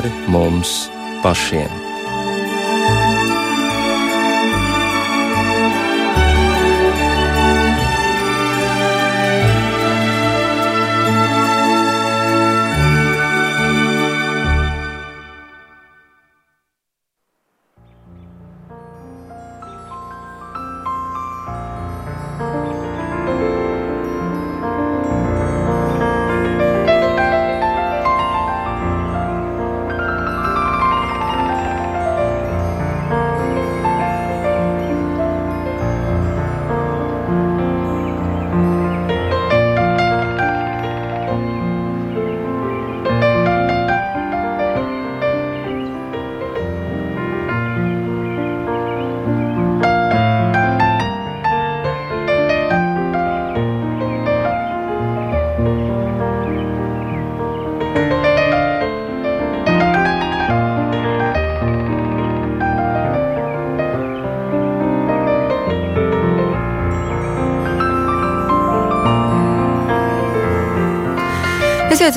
pāri mums pašiem.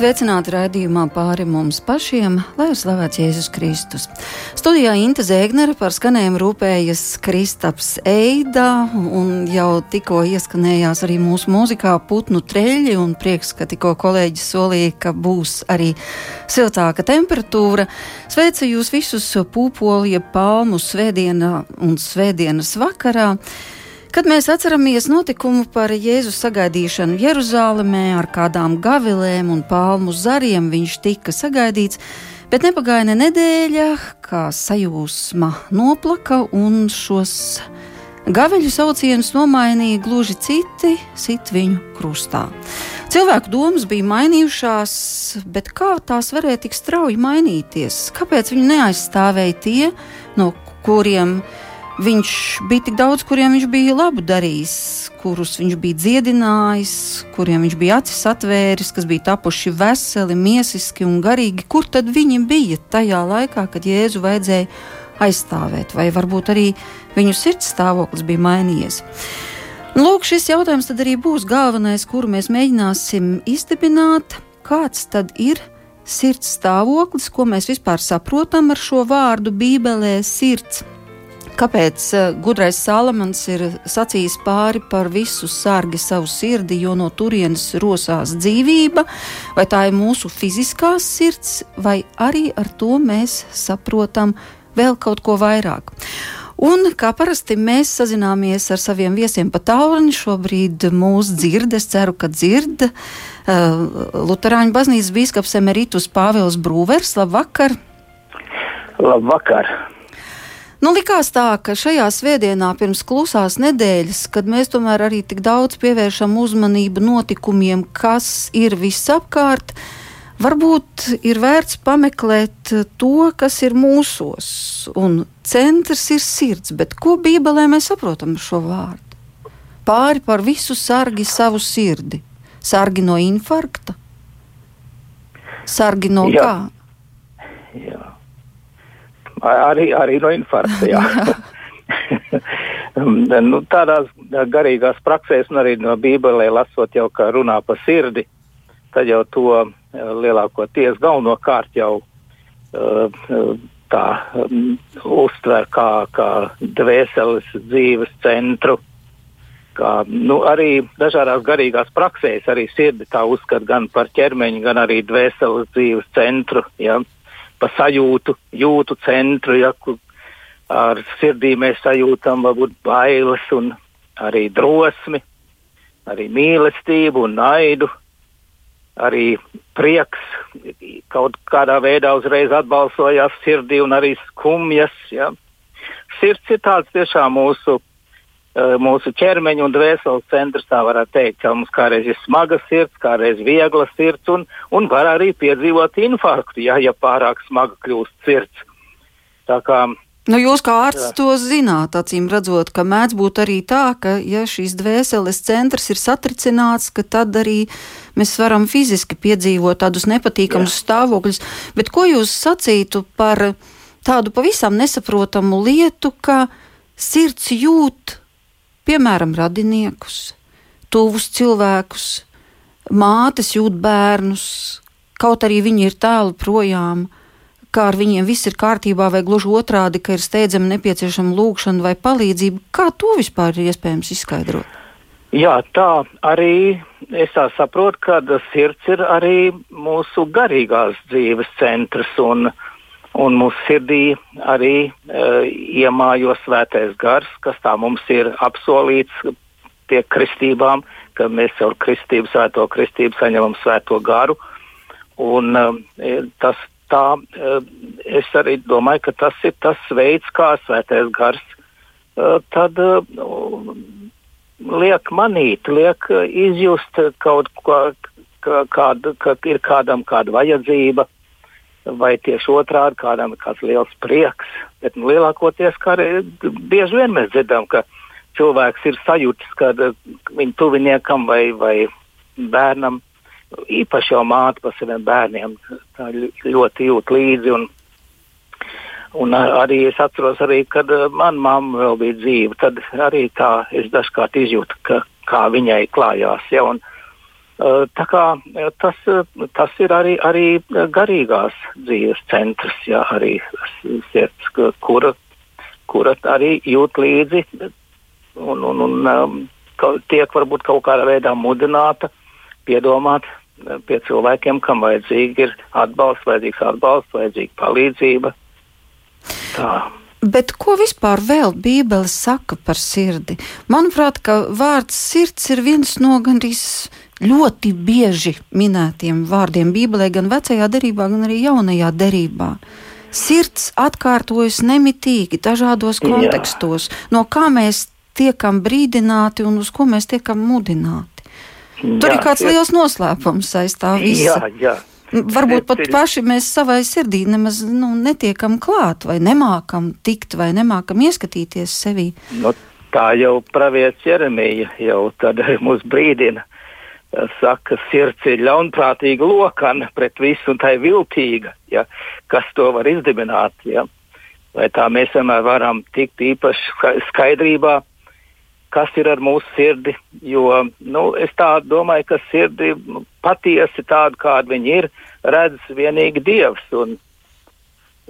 Sveicināti raidījumā pāri mums pašiem, lai uzslavēts Jēzus Kristus. Studijā Inte Zēgnere par skanējumu rūpējas Kristaps Eida, un jau tikko ieskanējās arī mūsu mūzikā putnu treļi, un prieks, ka tikko kolēģis solīja, ka būs arī siltāka temperatūra. Sveicu jūs visus pūpolija palmu svētdienā un svētdienas vakarā. Kad mēs atceramies notikumu par Jēzus sagaidīšanu Jeruzalemē ar kādām gavilēm un palmu zariem, viņš tika sagaidīts, bet nepagāja ne nedēļa, kā sajūsma noplaka un šos gaviļu saucienus nomainīja gluži citi, sit viņu krustā. Cilvēku domas bija mainījušās, bet kā tās varēja tik strauji mainīties? Kāpēc viņi neaizstāvēja tie, no kuriem viņi Viņš bija tik daudz, kuriem viņš bija labu darījis, kurus viņš bija dziedinājis, kuriem viņš bija acis atvēris, kas bija tapuši veseli, miesiski un garīgi. Kur tad viņi bija tajā laikā, kad Jēzu vajadzēja aizstāvēt, vai varbūt arī viņu sirds stāvoklis bija mainījies? Lūk, šis jautājums tad arī būs galvenais, kuru mēs mēģināsim izdibināt. Kāds tad ir sirds stāvoklis, ko mēs vispār saprotam ar šo vārdu Bībelē - sirds? Kāpēc uh, gudrais Salamans ir sacījis pāri par visu sārgi savu sirdi, jo no turienes rosās dzīvība, vai tā ir mūsu fiziskā sirds, vai arī ar to mēs saprotam vēl kaut ko vairāk. Un, kā parasti, mēs sazināmies ar saviem viesiem pa tālruni. Šobrīd mūsu dzird, es ceru, ka dzird uh, Lutāņu baznīcas biskups Emeritus Pāvils Brūvers. Labvakar! Labvakar! Nu, likās tā, ka šajā svētdienā pirms klusās nedēļas, kad mēs tomēr arī tik daudz pievēršam uzmanību notikumiem, kas ir visapkārt, varbūt ir vērts pameklēt to, kas ir mūsos. Un centrs ir sirds, bet ko Bībelē mēs saprotam šo vārdu? Pāri par visu sargi savu sirdi. Sargi no infarkta? Sargi no Jā. kā? Jā. Arī, arī no infarkta. Jā. nu, tādās garīgās praksēs, un arī no Bībelē lasot, jau kā runā par sirdi, tad jau to eh, lielākoties galvenokārt jau uh, tā um, uztver kā, kā dvēseles dzīves centru. Kā, nu, arī dažādās garīgās praksēs arī sirdi tā uzskata gan par ķermeņa, gan arī dvēseles dzīves centru. Ja? Uh, pa sajūtu, jūtu centru, ja, kur ar sirdī mēs sajūtam varbūt bailes un arī drosmi, arī mīlestību un naidu, arī prieks kaut kādā veidā uzreiz atbalsojās sirdī un arī skumjas. Ja. Sirds ir tāds tiešām mūsu mūsu ķermeņa un dvēseles centrs, tā varētu teikt, ka mums kādreiz ir smaga sirds, kādreiz viegla sirds, un, un var arī piedzīvot infarktu, ja, ja pārāk smaga kļūst sirds. Tā kā Nu, jūs kā ārsts Jā. to zināt, acīm redzot, ka mēdz būt arī tā, ka, ja šīs dvēseles centrs ir satricināts, ka tad arī mēs varam fiziski piedzīvot tādus nepatīkamus stāvokļus. Bet ko jūs sacītu par tādu pavisam nesaprotamu lietu, ka sirds jūt piemēram, radiniekus, tuvus cilvēkus, mātes jūt bērnus, kaut arī viņi ir tālu projām, ka ar viņiem viss ir kārtībā, vai gluži otrādi, ka ir steidzami nepieciešama lūkšana vai palīdzība. Kā to vispār ir iespējams izskaidrot? Jā, tā arī es tā saprotu, ka sirds ir arī mūsu garīgās dzīves centrs. Un, un mūsu sirdī arī uh, iemājo svētais gars, kas tā mums ir apsolīts pie kristībām, ka mēs caur kristību, svēto kristību saņemam svēto garu. Un, uh, tas, tā, uh, es arī domāju, ka tas ir tas veids, kā svētais gars uh, tad, uh, liek manīt, liek uh, izjust kaut ko, ka, kāda, ka ir kādam kāda vajadzība, vai tieši otrādi kādam ir kāds liels prieks. Bet nu, lielākoties bieži vien mēs dzirdam, ka cilvēks ir sajūtis, ka uh, viņa tuviniekam vai, vai bērnam, īpaši jau māte par saviem bērniem, ļoti jūt līdzi. Un, Un arī es atceros, arī, kad manā mamma vēl bija dzīva, tad arī tā es dažkārt izjūtu, ka, kā viņai klājās. Ja, un, tā kā tas, tas ir arī, arī garīgās dzīves centrs, ja, arī sirds, kura, kura arī jūt līdzi un, un, un tiek varbūt kaut kādā veidā mudināta piedomāt pie cilvēkiem, kam vajadzīgi ir atbalsts, vajadzīgs atbalsts, vajadzīga palīdzība Tā. Bet ko vispār vēl Bībele saka par sirdi? Manuprāt, ka vārds sirds ir viens no gandrīz ļoti bieži minētiem vārdiem Bībelē, gan vecajā derībā, gan arī jaunajā derībā. Sirds atkārtojas nemitīgi dažādos kontekstos, Jā. no kā mēs tiekam brīdināti un uz ko mēs tiekam mudināti. Jā, Tur ir kāds liels noslēpums aiz tā visa. Jā, jā. Varbūt pat paši mēs savai sirdī nemaz nu, netiekam klāt, vai nemākam tikt, vai nemākam ieskatīties sevī. Nu, tā jau pravietis Jeremija jau tad mūs brīdina. Saka, sirds ir ļaunprātīga lokana pret visu, un tā ir viltīga. Ja? Kas to var izdibināt? Ja? Vai tā mēs vienmēr varam tikt īpaši skaidrībā, kas ir ar mūsu sirdi? Jo nu, es domāju, ka sirdi patiesi tāda, kāda viņa ir, redz vienīgi Dievs. Un,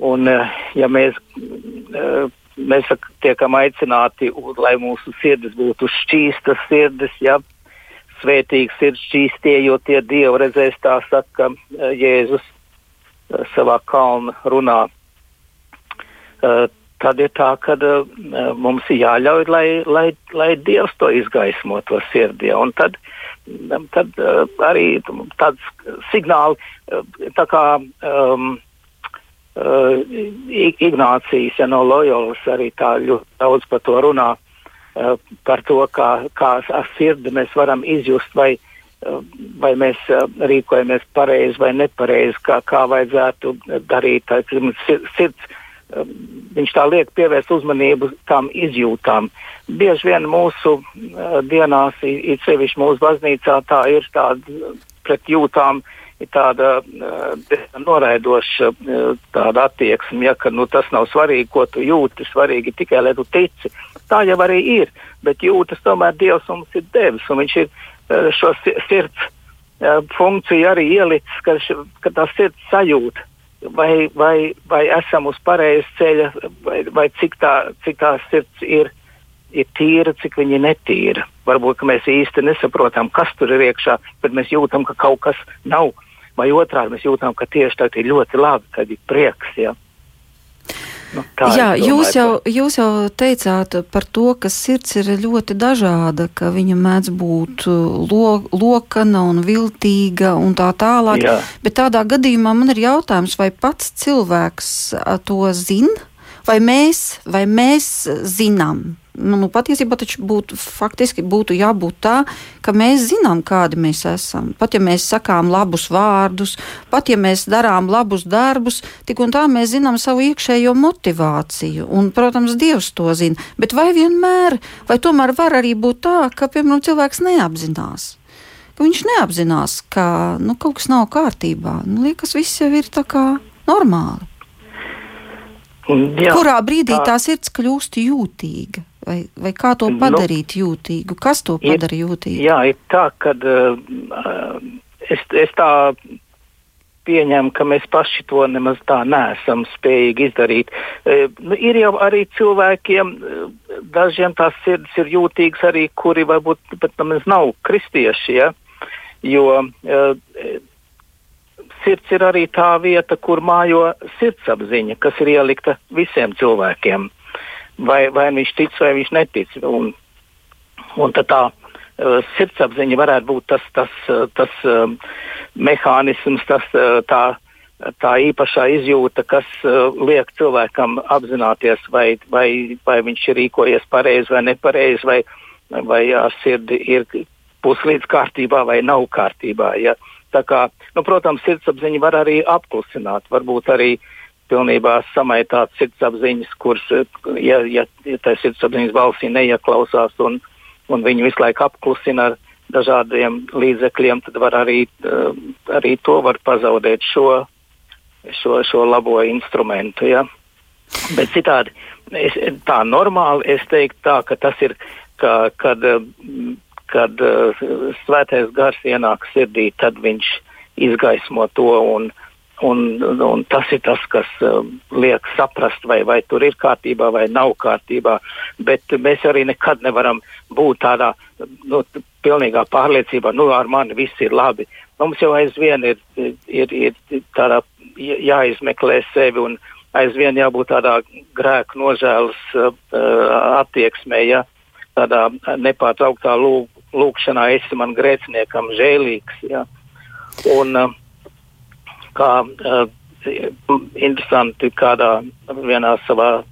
un, ja mēs, mēs tiekam aicināti, lai mūsu sirdis būtu šķīstas sirdis, ja, svētīgs ir šķīstie, jo tie Dievu redzēs, tā saka eh, Jēzus savā kalna runā. Tad ir tā, ka mums ir jāļauj, lai, lai, lai Dievs to izgaismo to sirdī. Un tad uh, tad arī tāds signāli, tā kā um, Ignācijas ja, no Loyolas arī tā ļoti daudz par to runā, par to, kā, kā ar sirdi mēs varam izjust, vai, uh, vai mēs uh, rīkojamies pareizi vai nepareizi, kā, kā vajadzētu darīt. Tā, sirds, uh, viņš tā liek pievērst uzmanību tām izjūtām. Bieži vien mūsu uh, dienās, it sevišķi mūsu baznīcā, tā ir tāda pret jūtām, ir tāda uh, noraidoša uh, tāda attieksme, ja, ka nu, tas nav svarīgi, ko tu jūti, svarīgi tikai, lai tu tici. Tā jau arī ir, bet jūtas tomēr Dievs mums ir devis, un viņš ir uh, šo sirds uh, funkciju arī ielicis, ka, ka tā sirds sajūta vai, vai, vai esam uz pareizes ceļa, vai, vai cik, tā, cik tā sirds ir, ir tīra, cik viņa ir netīra. Varbūt mēs īsti nesaprotam, kas tur ir iekšā, bet mēs jūtam, ka kaut kas nav. Vai otrādi mēs jūtam, ka tieši tā ir ļoti labi, kad ir prieks. Ja? Nu, Jā, jūs jau, jūs jau teicāt par to, ka sirds ir ļoti dažāda, ka viņa mēdz būt uh, lo, lokana un viltīga un tā tālāk. Jā. Bet tādā gadījumā man ir jautājums, vai pats cilvēks uh, to zina, vai mēs, vai mēs zinām, Nu, nu, patiesībā būtu, faktiski būtu jābūt tā, ka mēs zinām, kādi mēs esam. Pat ja mēs sakām labus vārdus, pat ja mēs darām labus darbus, tik un tā mēs zinām savu iekšējo motivāciju. Un, protams, Dievs to zina. Bet vai vienmēr, vai tomēr var arī būt tā, ka, piemēram, cilvēks neapzinās? Ka viņš neapzinās, ka nu, kaut kas nav kārtībā. Nu, liekas, viss jau ir tā kā normāli. Jā, Kurā brīdī tā, tā sirds kļūst jūtīga? Vai, vai kā to nu, padarīt nu, jūtīgu? Kas to padara ir, jūtīgu? Jā, ir tā, ka uh, es, es tā pieņem, ka mēs paši to nemaz tā neesam spējīgi izdarīt. E, nu, ir jau arī cilvēkiem, e, dažiem tās sirds ir jūtīgas arī, kuri varbūt pat nemaz nav kristieši, ja? jo e, sirds ir arī tā vieta, kur mājo sirdsapziņa, kas ir ielikta visiem cilvēkiem. Vai, vai viņš tic, vai viņš netic. Un, un tā uh, sirdsapziņa varētu būt tas, tas, uh, tas uh, mehānisms, tas, uh, tā, tā īpašā izjūta, kas uh, liek cilvēkam apzināties, vai, vai, vai viņš ir rīkojies pareizi vai nepareizi, vai, vai ar sirdi ir puslīdz kārtībā vai nav kārtībā. Ja. Tā kā, nu, protams, sirdsapziņa var arī apklusināt, varbūt arī pilnībā samaitāt sirdsapziņas, kuras, ja, ja, ja tā sirdsapziņas balsī neieklausās un, un viņu visu laiku apklusina ar dažādiem līdzekļiem, tad var arī, uh, arī to var pazaudēt šo, šo, šo labo instrumentu. Ja? Bet citādi, es, tā normāli es teiktu tā, ka tas ir, ka, kad kad uh, svētais gars ienāk sirdī, tad viņš izgaismo to. Un, un, un tas ir tas, kas uh, liek saprast, vai, vai tur ir kārtībā vai nav kārtībā. Bet mēs arī nekad nevaram būt tādā nu, pilnīgā pārliecībā, nu ar mani viss ir labi. Mums jau aizvien ir, ir, ir tādā jāizmeklē sevi un aizvien jābūt tādā grēku nožēlas uh, attieksmē, ja tādā nepārtrauktā lūg, lūkšanā esi man grēciniekam žēlīgs. Ja? Un uh, kā uh, interesanti kādā vienā savā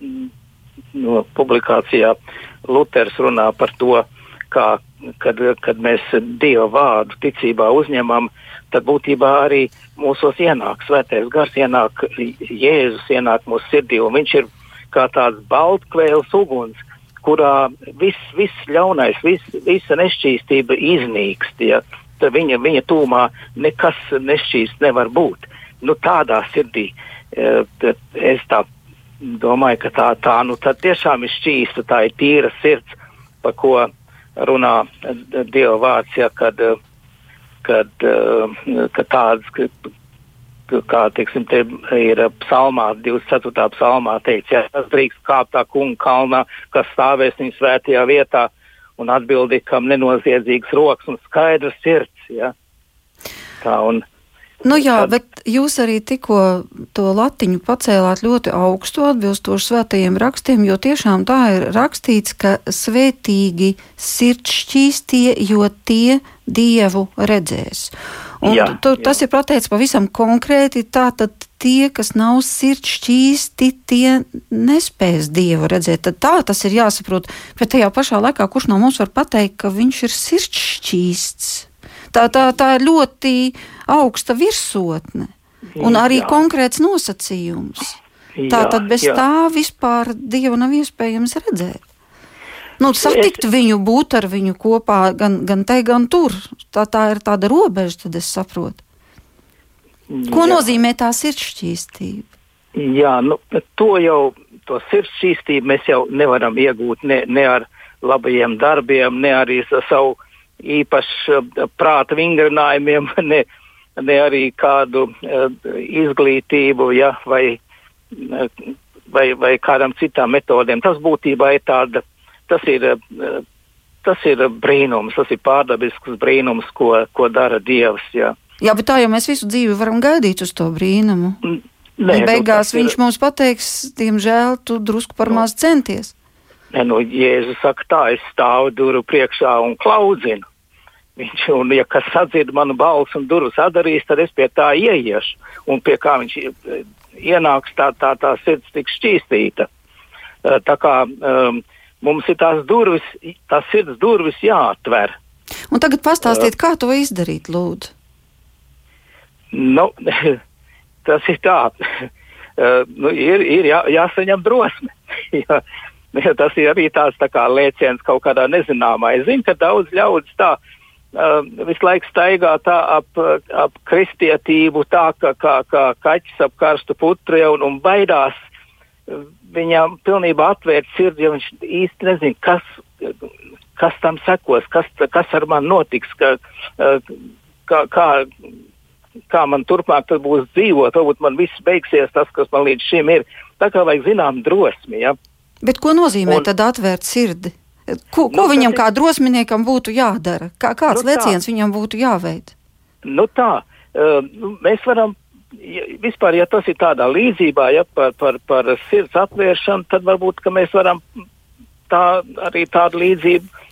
no, publikācijā Luters runā par to, kā, kad, kad mēs Dieva vārdu ticībā uzņemam, tad būtībā arī mūsos ienāk svētais gars, ienāk Jēzus, ienāk mūsu sirdī, un viņš ir kā tāds baltkvēls uguns, kurā viss, viss ļaunais, viss, visa nešķīstība iznīkst. Ja? Viņa, viņa tūmā nekas nešķīsts nevar būt. Nu, tādā sirdī e, es tā domāju, ka tā, tā nu, tiešām ir šķīsta, tā ir tīra sirds, pa ko runā Dieva vārds, ja, kad, kad, e, kad tāds, kā teiksim, te ir psalmā, 24. psalmā teikts, ja tas drīkst kāpt tā kunga kalnā, kas stāvēs viņa svētajā vietā, un atbildi, kam nenoziedzīgs rokas un skaidrs sirds. Ja? Tā, un, Nu jā, tad... bet jūs arī tikko to latiņu pacēlāt ļoti augstu atbilstoši svētajiem rakstiem, jo tiešām tā ir rakstīts, ka svētīgi sirdšķīstie, jo tie Dievu redzēs. Un jā, tu, jā. tas ir pateikts pavisam konkrēti. Tātad tie, kas nav sirds šķīsti, tie nespēs dievu redzēt. Tad tā tas ir jāsaprot. Bet tajā pašā laikā, kurš no mums var pateikt, ka viņš ir sirds šķīsts? Tā, tā, tā ir ļoti augsta virsotne un arī jā. konkrēts nosacījums. Tā tad bez jā. tā vispār dievu nav iespējams redzēt. Nu, satikt es... viņu, būt ar viņu kopā gan, gan te, gan tur. Tā, tā ir tāda robeža, tad es saprotu. Ko Jā. nozīmē tā sirdsšķīstība? Jā, nu, to jau, to sirdsšķīstību mēs jau nevaram iegūt ne, ne ar labajiem darbiem, ne arī ar savu īpašu uh, prāta vingrinājumiem, ne, ne arī kādu uh, izglītību, ja, vai, uh, vai, vai kādam citām metodēm. Tas būtībā ir tāda tas ir, eh, tas ir brīnums, tas ir pārdabisks brīnums, ko, ko dara Dievs. Jā. jā, bet tā jau mēs visu dzīvi varam gaidīt uz to brīnumu. Nē, Un nu, beigās nu, viņš ir... mums pateiks, diemžēl, tu drusku par nu, maz centies. Nē, nu, Jēzus saka, tā es stāvu duru priekšā un klaudzinu. Viņš, un, ja kas sadzird manu balsi un durvis atdarīs, tad es pie tā ieiešu. Un pie kā viņš ienāks, tā tā, tā sirds tiks šķīstīta. Eh, tā kā um, Mums ir tās durvis, tās sirds durvis jāatver. Un tagad pastāstiet, uh, kā to izdarīt, lūdzu. Nu, tas ir tā. Uh, nu, ir ir jā, jāsaņem drosme. jā, jā, tas ir arī tāds tā kā lēciens kaut kādā nezināmā. Es zinu, ka daudz ļaudis tā uh, visu laiku staigā tā ap, ap kristietību, tā kā, kā, kā kaķis ap karstu putru un, un baidās viņam pilnībā atvērt sirdi, jo viņš īsti nezina, kas, kas tam sekos, kas, kas ar mani notiks, ka, kā, kā, kā man turpmāk būs dzīvot, varbūt man viss beigsies tas, kas man līdz šim ir. Tā kā vajag zinām drosmi. Ja? Bet ko nozīmē un, tad atvērt sirdi? Ko, ko nu, viņam kā drosminiekam būtu jādara? Kā, kāds nu, leciens tā. viņam būtu jāveic? Nu tā, uh, mēs varam, ja, vispār, ja tas ir tādā līdzībā, ja par, par, par sirds atvēršanu, tad varbūt mēs varam tā, arī tādu līdzību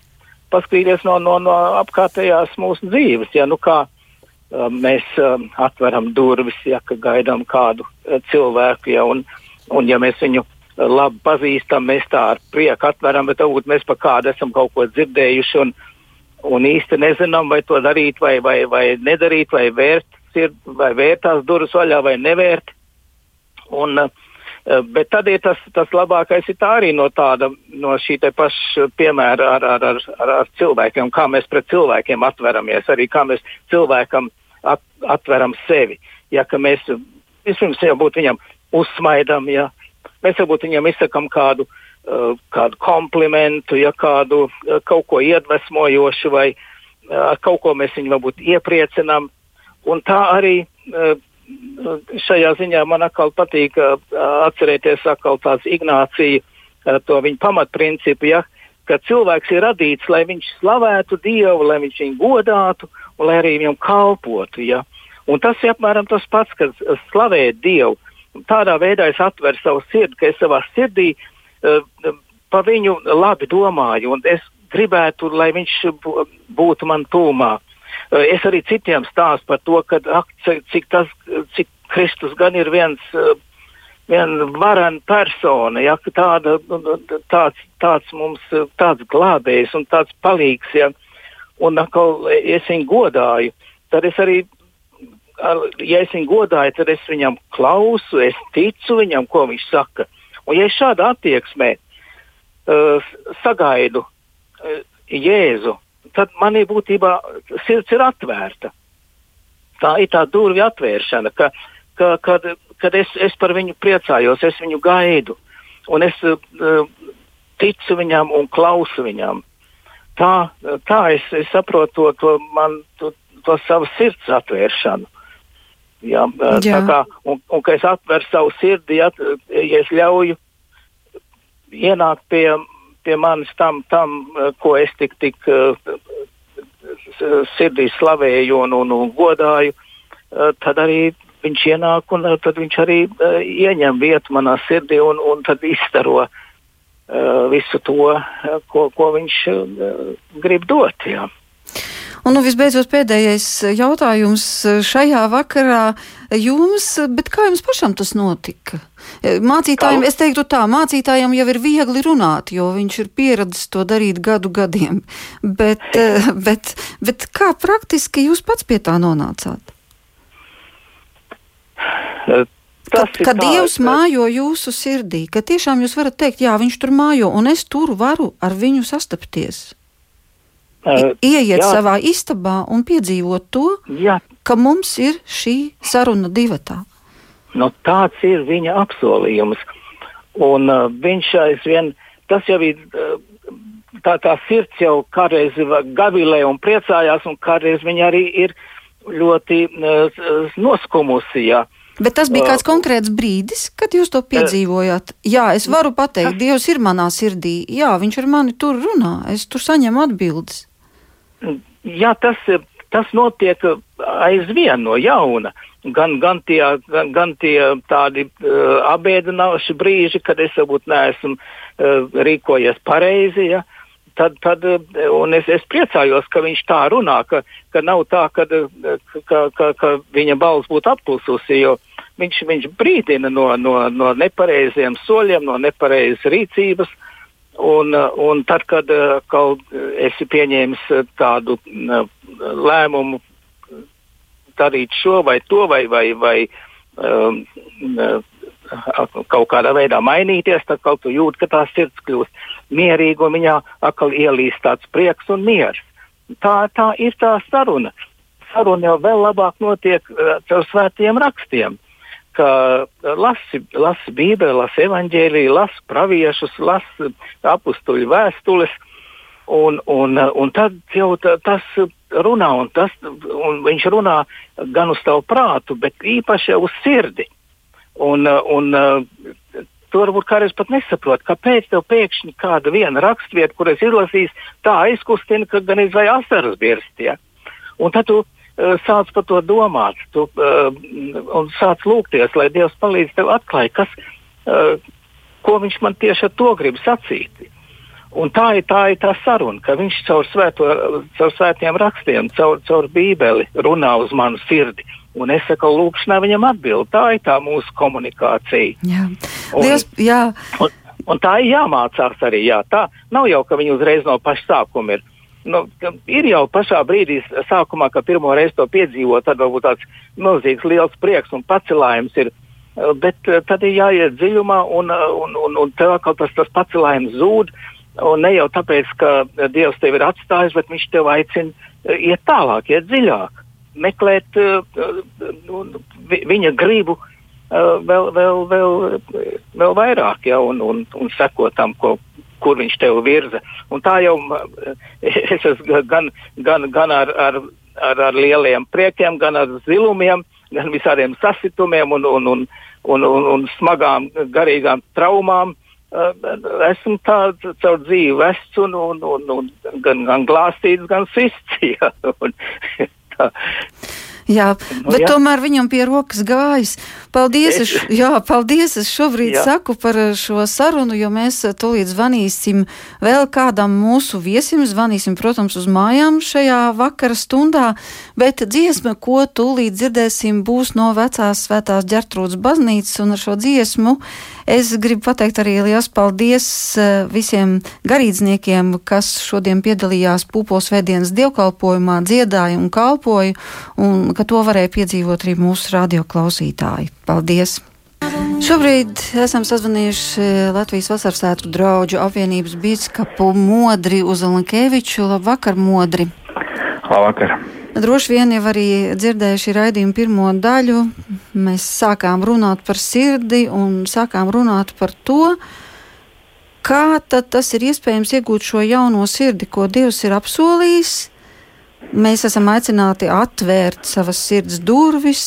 paskatīties no, no, no apkārtējās mūsu dzīves. Ja, nu kā, uh, mēs uh, atveram durvis, ja gaidām kādu uh, cilvēku, ja, un, un ja mēs viņu labi pazīstam, mēs tā ar prieku atveram, bet varbūt mēs par kādu esam kaut ko dzirdējuši un, un īsti nezinām, vai to darīt, vai, vai, vai nedarīt, vai vērt, sird, vai vērt tās durvis vaļā, vai nevērt. Un, uh, bet tad ir tas, tas labākais ir tā arī no tāda, no šī te paša piemēra ar, ar, ar, ar, ar cilvēkiem, kā mēs pret cilvēkiem atveramies, arī kā mēs cilvēkam at, atveram sevi. Ja, ka mēs vispirms jau būtu viņam uzsmaidam, ja, Mēs varbūt viņam izsakām kādu, uh, kādu komplimentu, ja kādu uh, kaut ko iedvesmojošu, vai uh, kaut ko mēs viņu varbūt iepriecinām. Un tā arī uh, šajā ziņā man atkal patīk uh, atcerēties atkal tāds Ignācija, to viņa pamatprincipu, ja, ka cilvēks ir radīts, lai viņš slavētu Dievu, lai viņš viņu godātu un lai arī viņam kalpotu. Ja. Un tas ir apmēram tas pats, kas slavēt Dievu tādā veidā es atveru savu sirdi, ka es savā sirdī uh, pa viņu labi domāju, un es gribētu, lai viņš būtu man tūmā. Uh, es arī citiem stāstu par to, ka, ak, cik, tas, cik Kristus gan ir viens, uh, viena varena persona, ja, tāda, tāds, tāds mums, tāds glābējs un tāds palīgs, ja, un atkal es viņu godāju, tad es arī ja es viņu godāju, tad es viņam klausu, es ticu viņam, ko viņš saka. Un ja es šādā attieksmē uh, sagaidu uh, Jēzu, tad manī būtībā sirds ir atvērta. Tā ir tā durvju atvēršana, ka, ka, kad, kad es, es par viņu priecājos, es viņu gaidu, un es uh, ticu viņam un klausu viņam. Tā, tā es, es saprotu to, to, man, to, to savu sirds atvēršanu. Ja, Jā. Kā, un, un ka es atveru savu sirdi, ja, ja es ļauju ienākt pie, pie manis tam, tam, ko es tik, tik sirdī slavēju un, un, un godāju, tad arī viņš ienāk un tad viņš arī ieņem vietu manā sirdī un, un tad izstaro visu to, ko, ko viņš grib dot. Jā. Un nu, visbeidzot pēdējais jautājums šajā vakarā jums, bet kā jums pašam tas notika? Mācītājiem, es teiktu tā, mācītājiem jau ir viegli runāt, jo viņš ir pieredzis to darīt gadu gadiem, bet, bet, bet kā praktiski jūs pats pie tā nonācāt? Kad, kad Dievs mājo jūsu sirdī, ka tiešām jūs varat teikt, jā, viņš tur mājo, un es tur varu ar viņu sastapties. Ieiet jā. savā istabā un piedzīvot to, jā. ka mums ir šī saruna divatā. Nu, tāds ir viņa apsolījums. Un uh, viņš aizvien, tas jau ir, uh, tā, tā sirds jau kādreiz gavilē un priecājās, un kādreiz viņa arī ir ļoti uh, noskumusi. Jā. Bet tas bija kāds konkrēts brīdis, kad jūs to piedzīvojāt. Jā, es varu pateikt, Dievs ir manā sirdī. Jā, viņš ar mani tur runā, es tur saņemu atbildes. Jā, tas, tas notiek aizvien no jauna. Gan, gan, tie, gan, gan tie tādi uh, abēdinoši brīži, kad es varbūt neesmu uh, rīkojies pareizi. Ja? Tad, tad es, es priecājos, ka viņš tā runā, ka, ka nav tā, ka, ka, ka, ka viņa balss būtu apklususi, viņš, viņš brīdina no, no, no nepareiziem soļiem, no nepareizas rīcības. Uh, Un, un tad, kad kaut esi pieņēmis tādu lēmumu darīt šo vai to, vai, vai, vai um, kaut kādā veidā mainīties, tad kaut kā jūt, ka tā sirds kļūst mierīga un viņā atkal ielīst tāds prieks un miers. Tā, tā ir tā saruna. Saruna jau vēl labāk notiek caur svētiem rakstiem ka lasi, lasi Bībeli, lasi evaņģēliju, lasi praviešus, lasi apstuļu vēstules. Un, un, un tad jau tas runā, un, tas, un viņš runā gan uz tavu prātu, bet īpaši uz sirdi. Un, un, Tu varbūt kādreiz pat nesaproti, kāpēc tev pēkšņi kāda viena rakstvieta, kur es izlasīju, tā aizkustina, ka gan izvēj asaras birst. Ja? Un tad tu sāc par to domāt, tu uh, un sāc lūgties, lai Dievs palīdz tev atklāt, kas, uh, ko viņš man tieši ar to grib sacīt. Un tā ir tā, ir tā saruna, ka viņš caur, svēto, caur svētiem rakstiem, caur, caur Bībeli runā uz manu sirdi. Un es saku, lūkšanā viņam atbild. Tā ir tā mūsu komunikācija. Jā. Un, Dievs, jā. Un, un tā ir jāmācās arī. Jā. Tā nav jau, ka viņi uzreiz no paša sākuma ir. Nu, ir jau pašā brīdī, sākumā, kad pirmo reizi to piedzīvo, tad varbūt tāds milzīgs liels prieks un pacelājums ir. Bet tad ir jāiet dziļumā, un, un, un, un tev atkal tas, tas pacelājums zūd. Un ne jau tāpēc, ka Dievs tevi ir atstājis, bet Viņš tev aicina eh, iet tālāk, iet dziļāk, meklēt nu, viņa gribu vēl, vēl, vēl, vēl vairāk, ja, un, un, un sekot tam, ko, kur viņš tev virza. Un tā jau es esmu gan, gan, gan ar, ar, ar, ar lieliem priekiem, gan ar zilumiem, gan visādiem sasitumiem un, un, un, un, un, un smagām garīgām traumām esmu tāds caur dzīvi vests un, un, un, un gan, gan glāstīts, gan sists. Ja, un, tā. Jā, nu, bet jā. tomēr viņam pie rokas gājas. Paldies, es, jā, paldies, es šobrīd jā. saku par šo sarunu, jo mēs tūlīt zvanīsim vēl kādam mūsu viesim, zvanīsim, protams, uz mājām šajā vakara stundā, bet dziesma, ko tūlīt dzirdēsim, būs no vecās svētās ģertrūdas baznīcas, un ar šo dziesmu Es gribu pateikt arī liels paldies eh, visiem garīdzniekiem, kas šodien piedalījās Pūpos vēdienas dievkalpojumā, dziedāja un kalpoja, un ka to varēja piedzīvot arī mūsu radioklausītāji. Paldies! Šobrīd esam sazvanījuši Latvijas vasaras svētku draugu apvienības biskupu Modri Uzalankeviču. Labvakar, Modri! Labvakar! Droši vien jau arī dzirdējuši raidījumu pirmo daļu. Mēs sākām runāt par sirdi un sākām runāt par to, kā tas ir iespējams iegūt šo jauno sirdi, ko Dievs ir apsolījis. Mēs esam aicināti atvērt savas sirds durvis,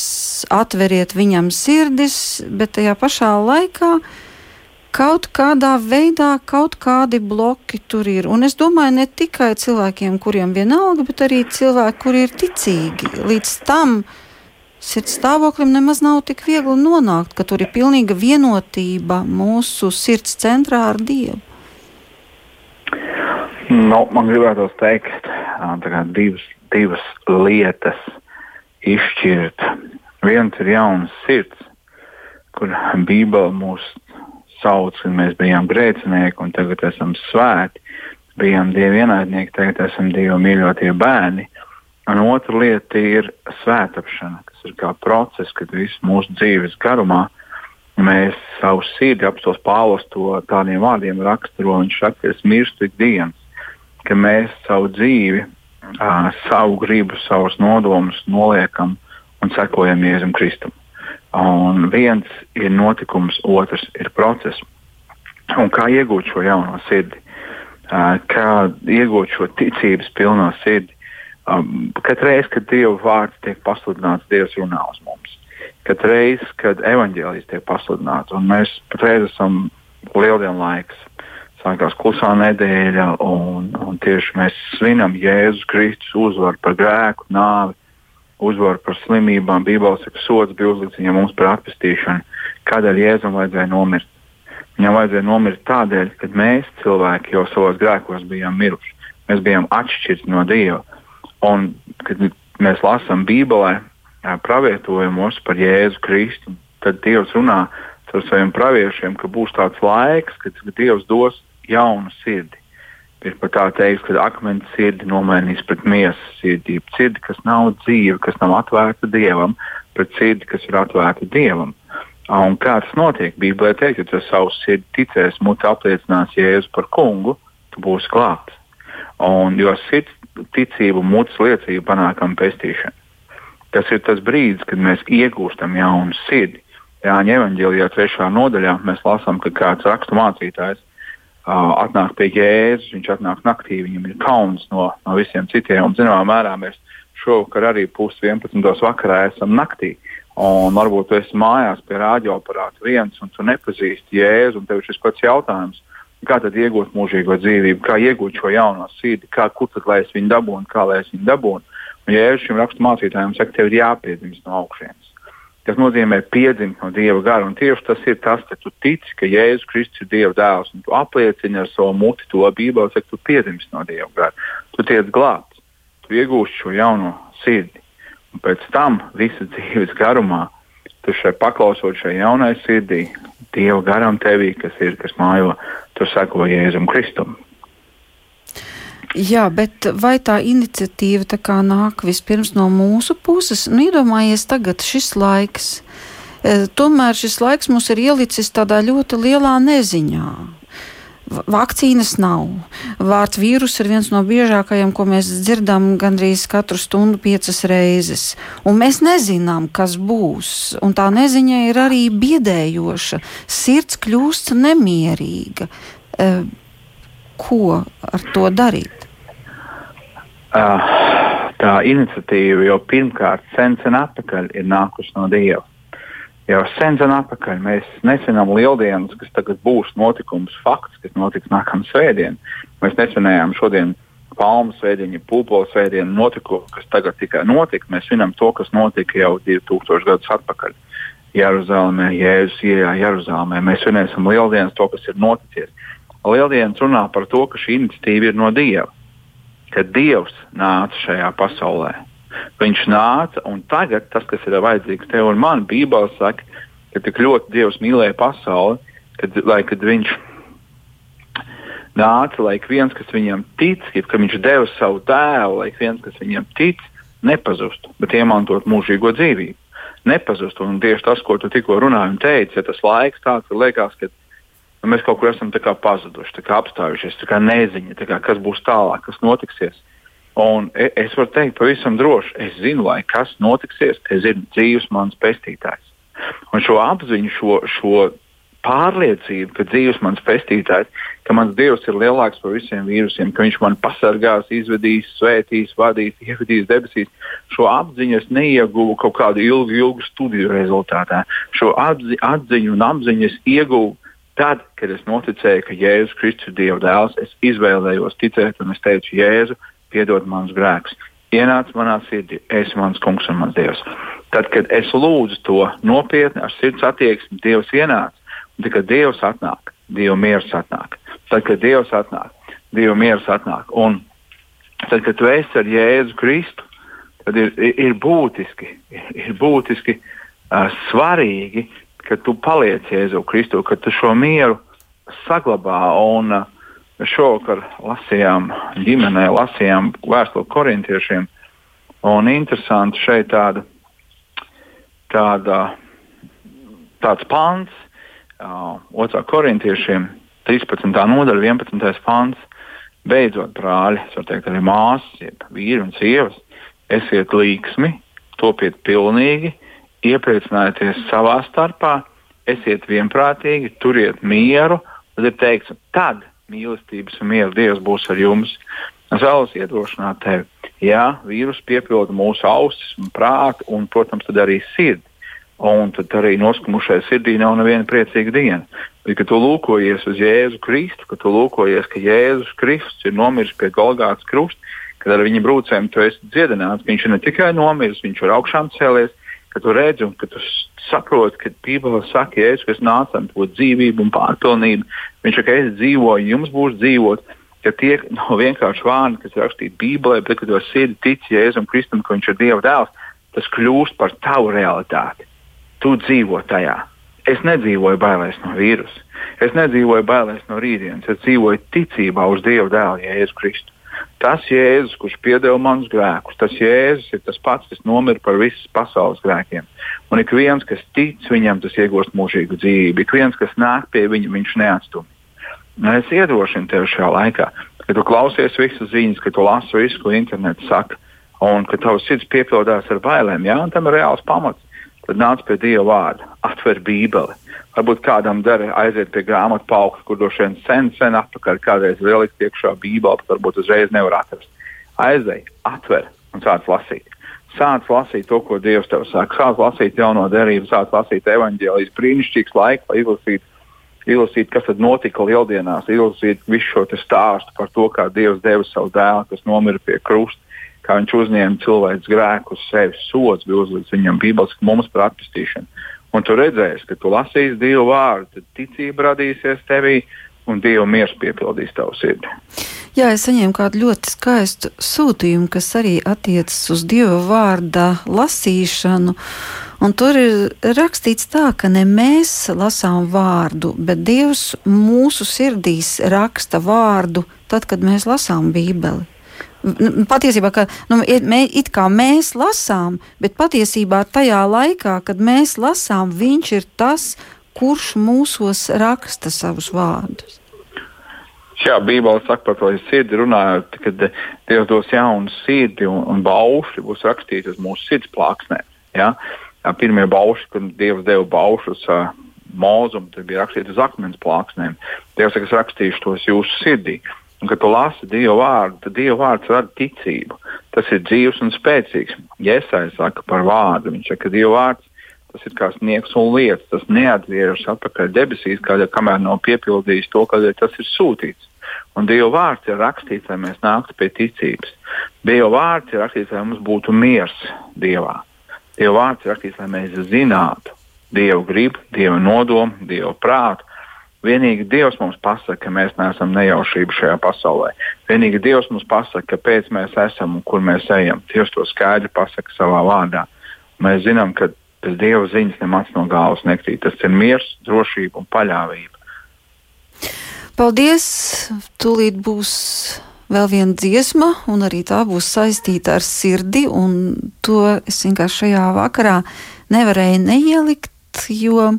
atveriet viņam sirdis, bet tajā pašā laikā kaut kādā veidā kaut kādi bloki tur ir. Un es domāju, ne tikai cilvēkiem, kuriem vienalga, bet arī cilvēki, kuri ir ticīgi. Līdz tam sirds stāvoklim nemaz nav tik viegli nonākt, ka tur ir pilnīga vienotība mūsu sirds centrā ar Dievu. Nu, man gribētos teikt, ka divas, divas lietas izšķirt. Viens ir jauns sirds, kur Bībele mūs sauc, kad mēs bijām grēcinieki un tagad esam svēti, bijām dievi ienaidnieki, tagad esam dievi mīļotie bērni. Un otra lieta ir svētāpšana, kas ir kā process, kad visu mūsu dzīves garumā mēs savu sirdi apstos Pāvils to tādiem vārdiem raksturo. Viņš saka, ka es mirstu ikdienas, ka mēs savu dzīvi, savu gribu, savus nodomus noliekam un sekojam Jēzum Kristum. Un viens ir notikums, otrs ir process. Un kā iegūt šo jauno sirdi? Kā iegūt šo ticības pilno sirdi? Um, Katru reizi, kad Dieva vārds tiek pasludināts, Dievs runā uz mums. Katru reizi, kad evaņģēlijas tiek pasludināts, un mēs patreiz esam lieldienu laiks, sākās klusā nedēļa, un, un tieši mēs svinam Jēzus Kristus uzvaru par grēku, nāvi uzvaru par slimībām. Bībelē saka, sots bija uzlikts viņam par atpestīšanu. Kādēļ Jēzum vajadzēja nomirt? Viņam vajadzēja nomirt tādēļ, ka mēs cilvēki jau savos grēkos bijām miruši. Mēs bijām atšķirti no Dieva. Un, kad mēs lasām Bībelē pravietojumus par Jēzu Kristu, tad Dievs runā ar saviem praviešiem, ka būs tāds laiks, kad Dievs dos jaunu sirdi ir pat tā teiks, ka akmens sirdi nomainīs pret miesas sirdi. Sirdi, kas nav dzīva, kas nav atvērta dievam, pret sirdi, kas ir atvērta dievam. Un kā tas notiek? Bībelē teikt, ja tu savu sirdi ticēsi, muti apliecinās Jēzu par kungu, tu būsi klāts. Un, jo sirds ticību, mutes liecību panākam pestīšanu. Tas ir tas brīdis, kad mēs iegūstam jaunu sirdi. Jāņa evanģēlijā trešā nodaļā mēs lasām, ka kāds rakstu mācītājs atnāk pie Jēzus, viņš atnāk naktī, viņam ir kauns no, no visiem citiem. Un, zināmā mērā mēs šovakar arī pusdienas vakarā esam naktī. Un varbūt tu esi mājās pie rādioaparāta viens, un tu nepazīsti Jēzu, un tev ir šis pats jautājums, kā tad iegūt mūžīgo dzīvību, kā iegūt šo jauno sirdi, kā, kur tad lai es viņu dabūnu, kā lai es viņu dabūnu. Un Jēzus šim raksturmācītājam saka, tev ir jāpiedzimst no augšas. Tas nozīmē piedzimt no Dieva gara. Un tieši tas ir tas, ka tu tici, ka Jēzus Kristus ir Dieva dēls, un tu apliecini ar savu muti to Bībeli, ka tu piedzimst no Dieva gara. Tu tiec glābts, tu iegūsi šo jauno sirdi. Un pēc tam visas dzīves garumā tu šai paklausot šai jaunai sirdī, Dieva garam tevī, kas ir, kas mājo, tu seko Jēzum Kristum. Jā, bet vai tā iniciatīva tā kā nāk vispirms no mūsu puses? Nu, iedomājies tagad šis laiks. E, tomēr šis laiks mums ir ielicis tādā ļoti lielā neziņā. Vakcīnas nav. Vārds vīrus ir viens no biežākajiem, ko mēs dzirdam gandrīz katru stundu, piecas reizes. Un mēs nezinām, kas būs. Un tā neziņa ir arī biedējoša. Sirds kļūst nemierīga. Ko ar to darīt? Uh, tā iniciatīva jau pirmkārt sen, sen atpakaļ ir nākusi no Dieva. Jau sen, sen atpakaļ mēs nesenam lieldienas, kas tagad būs notikums, fakts, kas notiks nākamā svētdiena. Mēs nesenējām šodien palmu svētdienu, pūpoles svētdienu notikumu, kas tagad tikai notika. Mēs zinām to, kas notika jau 2000 gadus atpakaļ. Jeruzalemē, Jēzus ienāca Jeruzalemē. Mēs svinēsim lieldienas, to, kas ir noticis. Lieldienas runā par to, ka šī iniciatīva ir no Dieva ka Dievs nāca šajā pasaulē. Viņš nāca, un tagad tas, kas ir vajadzīgs tev un man, Bībele saka, ka tik ļoti Dievs mīlēja pasauli, kad, lai, kad viņš nāca, lai viens, kas viņam tic, ka viņš deva savu dēlu, lai viens, kas viņam tic, nepazustu, bet iemantot mūžīgo dzīvību. Nepazustu, un tieši tas, ko tu tikko runāji un teici, ja tas laiks tāds, ka liekas, ka nu, mēs kaut kur esam pazuduši, apstājušies, neziņa, kas būs tālāk, kas notiksies. Un e, es varu teikt, pavisam droši, es zinu, lai kas notiksies, es zinu, dzīves mans pestītājs. Un šo apziņu, šo, šo pārliecību, ka dzīves mans pestītājs, ka mans dievs ir lielāks par visiem vīrusiem, ka viņš man pasargās, izvedīs, svētīs, vadīs, ievedīs debesīs. Šo apziņu es neieguvu kaut kādu ilgu, ilgu studiju rezultātā. Šo atzi, atziņu un apziņu es ieguvu Tad, kad es noticēju, ka Jēzus Kristus ir Dieva dēls, es izvēlējos ticēt, un es teicu, Jēzu, piedod manus grēkus. Ienāc manā sirdī, es esmu mans kungs un mans dievs. Tad, kad es lūdzu to nopietni, ar sirds attieksmi, Dievs ienāca, tad, kad Dievs atnāk, Dieva miers atnāk. Tad, kad Dievs atnāk, Dieva miers atnāk. Un tad, kad tu esi ar Jēzu Kristu, tad ir, ir, ir būtiski, ir, ir būtiski uh, svarīgi ka tu paliec Jēzu Kristu, ka tu šo mieru saglabā. Un, uh, Šovakar lasījām ģimenē, lasījām vēstuli korintiešiem. Un interesanti šeit tāda, tāda, tāds pants, uh, 2. korintiešiem, 13. nodaļa, 11. pants. Beidzot, brāļi, es varu teikt, arī māsas, vīri un sievas, esiet līksmi, topiet pilnīgi, iepriecinājieties savā starpā, esiet vienprātīgi, turiet mieru. Tad ir teikts, tad mīlestības un miera Dievs būs ar jums. Es vēlos iedrošināt tevi. Jā, vīrus piepilda mūsu ausis un prātu, un, protams, arī sirdi. Un tad arī noskumušai sirdī nav neviena priecīga diena. Bet, kad tu lūkojies uz Jēzu Kristu, kad tu lūkojies, ka Jēzus Kristus ir nomiris pie Golgātas krusta, kad ar viņa brūcēm tu esi dziedināts, viņš ir ne tikai nomiris, viņš ir augšām cēlies, ka tu redzi un ka tu saproti, ka Bībele saka, Jēzus, kas nāca ar to dzīvību un pārpilnību, viņš saka, es dzīvoju, jums būs dzīvot. Ka tie nav vienkārši vārdi, kas ir rakstīti Bībelē, bet ka to sirdi tic Jēzum Kristum, ka viņš ir Dieva dēls, tas kļūst par tavu realitāti. Tu dzīvo tajā. Es nedzīvoju bailēs no vīrusa. Es nedzīvoju bailēs no rītdienas. Es dzīvoju ticībā uz Dieva dēlu, Jēzu Kristu. Tas Jēzus, kurš piedeva manus grēkus, tas Jēzus ir tas pats, kas nomira par visas pasaules grēkiem. Un ik viens, kas tic viņam, tas iegūst mūžīgu dzīvību. Ik viens, kas nāk pie viņa, viņš neatstumj. Es iedrošinu tevi šajā laikā, ka tu klausies visas ziņas, ka tu lasi visu, ko internets saka, un ka tavs sirds piepildās ar bailēm. Jā, un tam ir reāls pamats. tad nāc pie Dieva vārda, atver Bībeli. Varbūt kādam dara aiziet pie grāmatu paukta, kur droši vien sen, sen atpakaļ kādreiz vēl likt iekšā Bībeli, bet varbūt uzreiz nevar atrast. Aizej, atver un sāc lasīt. Sāc lasīt to, ko Dievs tev saka. Sāc lasīt jauno derību, sāc lasīt evaņģēlijas. Brīnišķīgs laiks, lai izlasītu, izlasīt, kas tad notika lieldienās, izlasīt visu šo stāstu par to, kā Dievs deva savu dēlu, kas nomira pie krusta kā viņš uzņēma cilvēku grēku uz sevis, sots bija uzlikts viņam Bībeles mums par atpestīšanu. Un tu redzēsi, ka tu lasīsi Dieva vārdu, tad ticība radīsies tevī un Dieva miers piepildīs tavu sirdi. Jā, es saņēmu kādu ļoti skaistu sūtījumu, kas arī attiecas uz Dieva vārda lasīšanu. Un tur ir rakstīts tā, ka ne mēs lasām vārdu, bet Dievs mūsu sirdīs raksta vārdu tad, kad mēs lasām Bībeli. Patiesībā, ka nu, mē, it kā mēs lasām, bet patiesībā tajā laikā, kad mēs lasām, viņš ir tas, kurš mūsos raksta savus vārdus. Jā, Bībelē saka par to sirdi runājot, kad Dievs dos jaunu sirdi un, un baušļi būs rakstīti uz mūsu sirds plāksnēm. Ja? Pirmie baušļi, kad Dievs deva baušļus uh, mūzumu, tad bija rakstīti uz akmens plāksnēm. Dievs saka, es rakstīšu tos jūsu sirdī. Un, kad tu lasi Dieva vārdu, tad Dieva vārds rada ticību. Tas ir dzīves un spēcīgs. Iesai saka par vārdu. Viņš saka, ka Dieva vārds tas ir kā sniegs un lietas. Tas neatgriežas atpakaļ debesīs, kādēļ, kamēr nav piepildījis to, kādēļ tas ir sūtīts. Un Dieva vārds ir rakstīts, lai mēs nāktu pie ticības. Dieva vārds ir rakstīts, lai mums būtu miers Dievā. Dieva vārds ir rakstīts, lai mēs zinātu Dieva gribu, Dieva nodomu, Dieva prātu Vienīgi Dievs mums pasaka, ka mēs neesam nejaušība šajā pasaulē. Vienīgi Dievs mums pasaka, kāpēc mēs esam un kur mēs ejam. Dievs to skaidri pasaka savā vārdā. Mēs zinām, ka bez Dieva ziņas nemaz no galvas nekrīt. Tas ir miers, drošība un paļāvība. Paldies! Tūlīt būs vēl viena dziesma, un arī tā būs saistīta ar sirdi. To es vienkārši šajā vakarā nevarēju neielikt, jo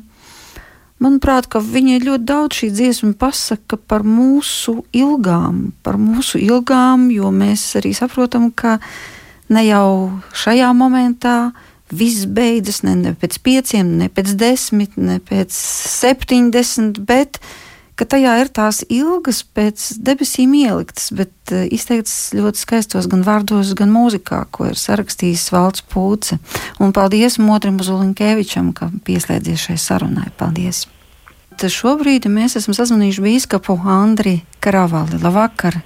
Manuprāt, ka viņa ļoti daudz šī dziesma pasaka par mūsu ilgām, par mūsu ilgām, jo mēs arī saprotam, ka ne jau šajā momentā viss beidzas ne, ne pēc pieciem, ne pēc desmit, ne pēc septiņdesmit, bet ka tajā ir tās ilgas pēc debesīm ieliktas, bet uh, izteikts ļoti skaistos gan vārdos, gan mūzikā, ko ir sarakstījis Valds Pūce. Un paldies Motrim Zulinkevičam, ka pieslēdzies šai sarunai. Paldies! šobrīd mēs esam sazvanījuši bīskapu Andri Karavali. Labvakar!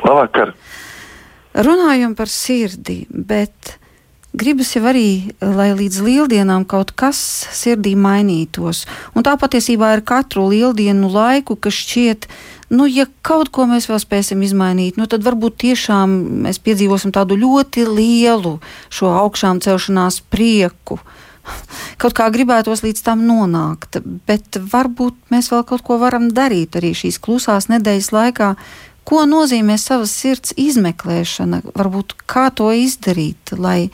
Labvakar! Runājam par sirdi, bet gribas jau arī, lai līdz lieldienām kaut kas sirdī mainītos. Un tā patiesībā ir katru lieldienu laiku, kas šķiet, nu, ja kaut ko mēs vēl spēsim izmainīt, nu, tad varbūt tiešām mēs piedzīvosim tādu ļoti lielu šo augšām celšanās prieku. Kaut kā gribētos līdz tam nonākt, bet varbūt mēs vēl kaut ko varam darīt arī šīs klusās nedēļas laikā. Ko nozīmē savas sirds izmeklēšana, varbūt kā to izdarīt, lai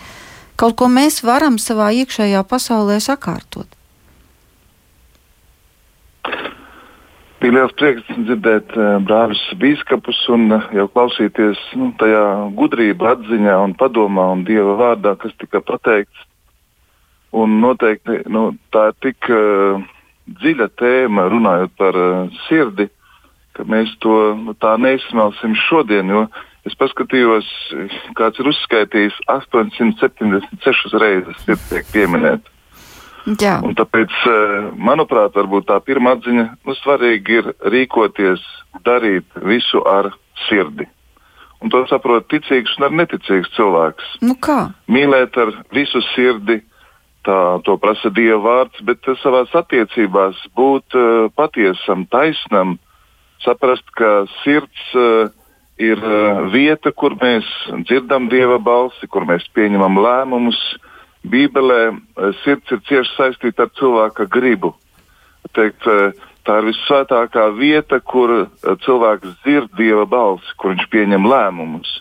kaut ko mēs varam savā iekšējā pasaulē sakārtot? Bija liels prieks dzirdēt uh, brāļus biskupus un uh, jau klausīties nu, tajā gudrībā, atziņā un padomā un dieva vārdā, kas tika pateikts. Un noteikti nu, tā ir tik uh, dziļa tēma, runājot par uh, sirdi, ka mēs to nu, tā neizsmelsim šodien. Es paskatījos, kāds ir uzskaitījis 876 reizes, ir tiek pieminēta. Tāpēc, uh, manuprāt, tā pirmā atziņa nu, svarīgi ir rīkoties, darīt visu ar sirdi. Un to saprot ticīgs un neticīgs cilvēks. Nu kā? Mīlēt ar visu sirdi, tā to prasa Dieva vārds, bet savā attiecībās būt uh, patiesam, taisnam, saprast, ka sirds uh, ir uh, vieta, kur mēs dzirdam Dieva balsi, kur mēs pieņemam lēmumus. Bībelē uh, sirds ir cieši saistīta ar cilvēka gribu. Teikt, uh, tā ir visvētākā vieta, kur cilvēks dzird Dieva balsi, kur viņš pieņem lēmumus.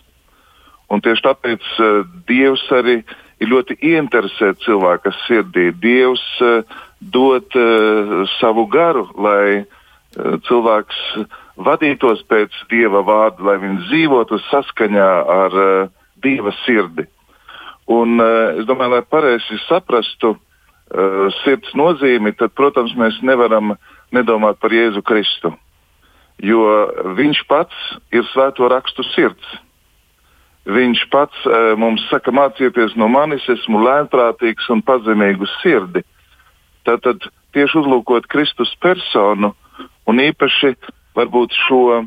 Un tieši tāpēc Dievs arī ir ļoti ieinteresēti cilvēka sirdī. Dievs dod savu garu, lai cilvēks vadītos pēc Dieva vārda, lai viņš dzīvotu saskaņā ar uh, Dieva sirdi. Un, uh, es domāju, lai pareizi saprastu, uh, sirds nozīmi, tad, protams, mēs nevaram nedomāt par Jēzu Kristu. Jo viņš pats ir svēto rakstu sirds. Viņš pats uh, mums saka, mācieties no manis, esmu lēnprātīgs un pazemīgs sirdi. Tātad tieši uzlūkot Kristus personu un īpaši varbūt šo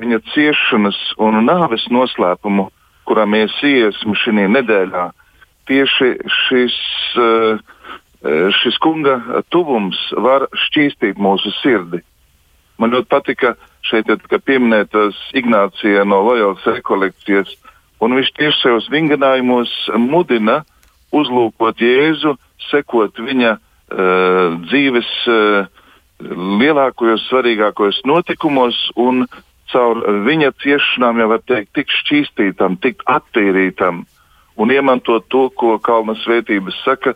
viņa ciešanas un nāves noslēpumu, kurā mēs iesim šī nedēļā, tieši šis, eh, šis kunga tuvums var šķīstīt mūsu sirdi. Man ļoti patika šeit tika pieminētas Ignācija no Loyolas rekolekcijas, un viņš tieši savos vingrinājumos mudina uzlūkot Jēzu, sekot viņa uh, dzīves uh, lielākajos, svarīgākajos notikumos un caur viņa ciešanām jau var teikt, tik šķīstītam, tik attīrītam un iemantot to, ko kalna svētības saka,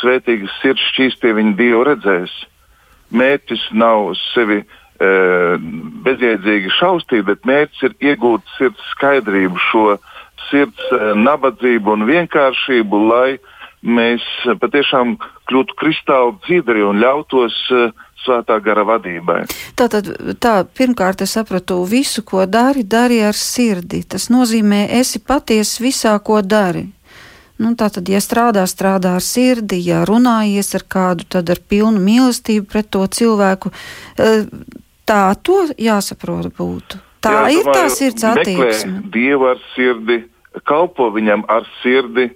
svētīgas sirds šķīstie viņa dievu redzēs. Mērķis nav sevi e, bezjēdzīgi šaustīt, bet mērķis ir iegūt sirds skaidrību, šo sirds e, nabadzību un vienkāršību, lai mēs patiešām kļūtu kristāli dzīveri un ļautos e, svētā gara vadībai. Tātad, tā, pirmkārt, es sapratu, visu, ko dari, dari ar sirdi. Tas nozīmē, esi patiesi visā, ko dari. Nu, tātad, ja strādā, strādā ar sirdi, ja runājies ar kādu, tad ar pilnu mīlestību pret to cilvēku. E, tā to jāsaprot būtu. Tā Jā, ir domāju, tā sirds attieksme. Dievu ar sirdi, kalpo viņam ar sirdi,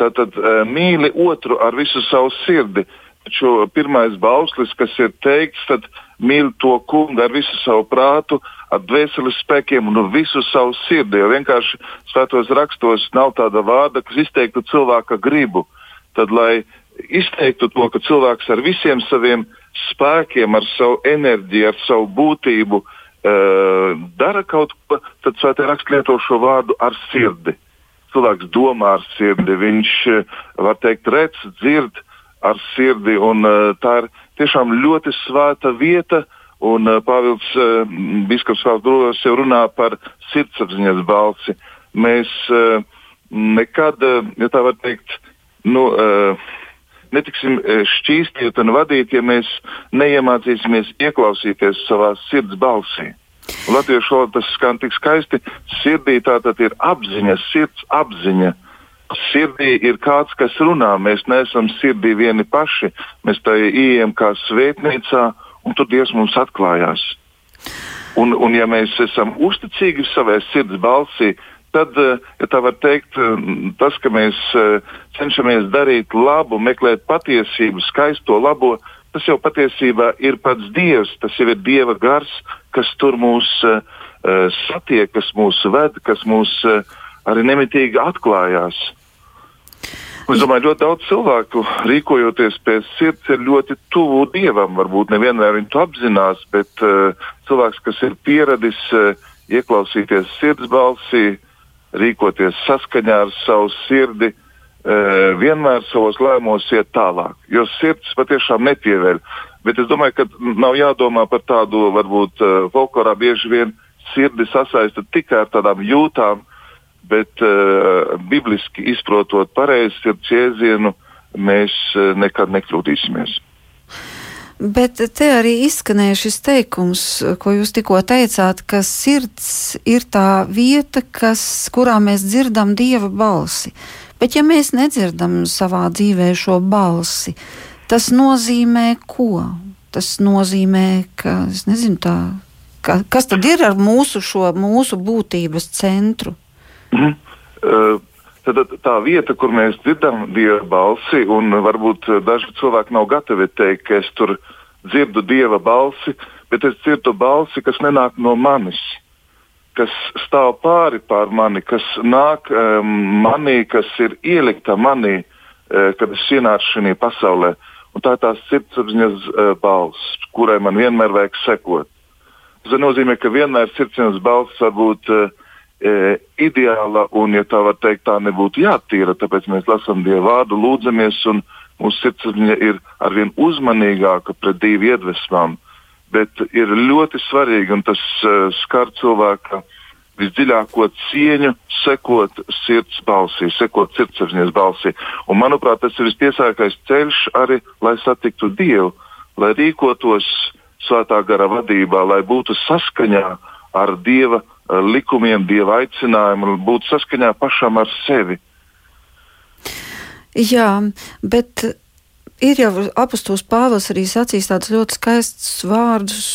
tad, tad uh, mīli otru ar visu savu sirdi. Taču pirmais bauslis, kas ir teikts, tad mīl to kungu ar visu savu prātu, ar dvēseles spēkiem un visu savu sirdi. Jo vienkārši svētos rakstos nav tāda vārda, kas izteiktu cilvēka gribu. Tad, lai izteiktu to, ka cilvēks ar visiem saviem spēkiem, ar savu enerģiju, ar savu būtību uh, dara kaut ko, tad svētā raksts lieto šo vārdu ar sirdi. Cilvēks domā ar sirdi, viņš, var teikt, redz, dzird, ar sirdi. Un, uh, tā ir tiešām ļoti svēta vieta. Un uh, Pāvils Biskaps Valdrūs jau runā par sirdsapziņas balsi. Mēs nekad, ja tā var teikt, nu, netiksim šķīstīti un vadīti, ja mēs neiemācīsimies ieklausīties savā sirds balsī. Latviešu valodā tas skan tik skaisti. Sirdī tā tad ir apziņa, sirds apziņa. Sirdī ir kāds, kas runā. Mēs neesam sirdī vieni paši. Mēs tai ieejam kā svētnīcā, un tur Dievs mums atklājās. Un, un ja mēs esam uzticīgi savai sirds balsī, tad, eh, ja tā var teikt, eh, tas, ka mēs eh, cenšamies darīt labu, meklēt patiesību, skaisto labo, tas jau patiesībā ir pats Dievs. Tas jau ir Dieva gars, kas tur mūs uh, satiek, kas mūs ved, kas mūs uh, arī nemitīgi atklājās. Es domāju, ļoti daudz cilvēku rīkojoties pēc sirds ir ļoti tuvu dievam. Varbūt nevienmēr viņi to apzinās, bet uh, cilvēks, kas ir pieradis uh, ieklausīties sirds balsī, rīkoties saskaņā ar savu sirdi, uh, vienmēr savos lēmumos iet tālāk. Jo sirds patiešām nepievēr. Bet es domāju, ka nav jādomā par tādu, varbūt uh, folklorā bieži vien sirdi sasaista tikai ar tādām jūtām bet uh, bibliski izprotot pareizi sirds jēdzienu, mēs uh, nekad nekļūdīsimies. Bet te arī izskanēja šis teikums, ko jūs tikko teicāt, ka sirds ir tā vieta, kas, kurā mēs dzirdam dieva balsi. Bet ja mēs nedzirdam savā dzīvē šo balsi, tas nozīmē ko? Tas nozīmē, ka, nezinu, tā, ka, kas tad ir ar mūsu, šo, mūsu būtības centru? Mm. Uh, Tad tā vieta, kur mēs dzirdam dieva balsi, un varbūt daži cilvēki nav gatavi teikt, ka es tur dzirdu dieva balsi, bet es dzirdu balsi, kas nenāk no manis, kas stāv pāri pār mani, kas nāk um, manī, kas ir ielikta manī, uh, kad es ienācu šajā pasaulē. Un tā ir tā sirdsapziņas uh, balss, kurai man vienmēr vajag sekot. Tas nozīmē, ka vienmēr sirdsapziņas balss var būt uh, ideāla un, ja tā var teikt, tā nebūtu jātīra. Tāpēc mēs lasām Dievu vārdu, lūdzamies, un mūsu sirdsapziņa ir arvien uzmanīgāka pret divu iedvesmām. Bet ir ļoti svarīgi, un tas uh, skar cilvēka visdziļāko cieņu, sekot sirds balsī, sekot sirdsapziņas balsī. Un, manuprāt, tas ir vistiesākais ceļš arī, lai satiktu Dievu, lai rīkotos svētā gara vadībā, lai būtu saskaņā ar Dieva eh, likumiem, Dieva aicinājumu, būtu saskaņā pašam ar sevi. Jā, bet ir jau apustulis Pāvils arī sacījis tādus ļoti skaistus vārdus,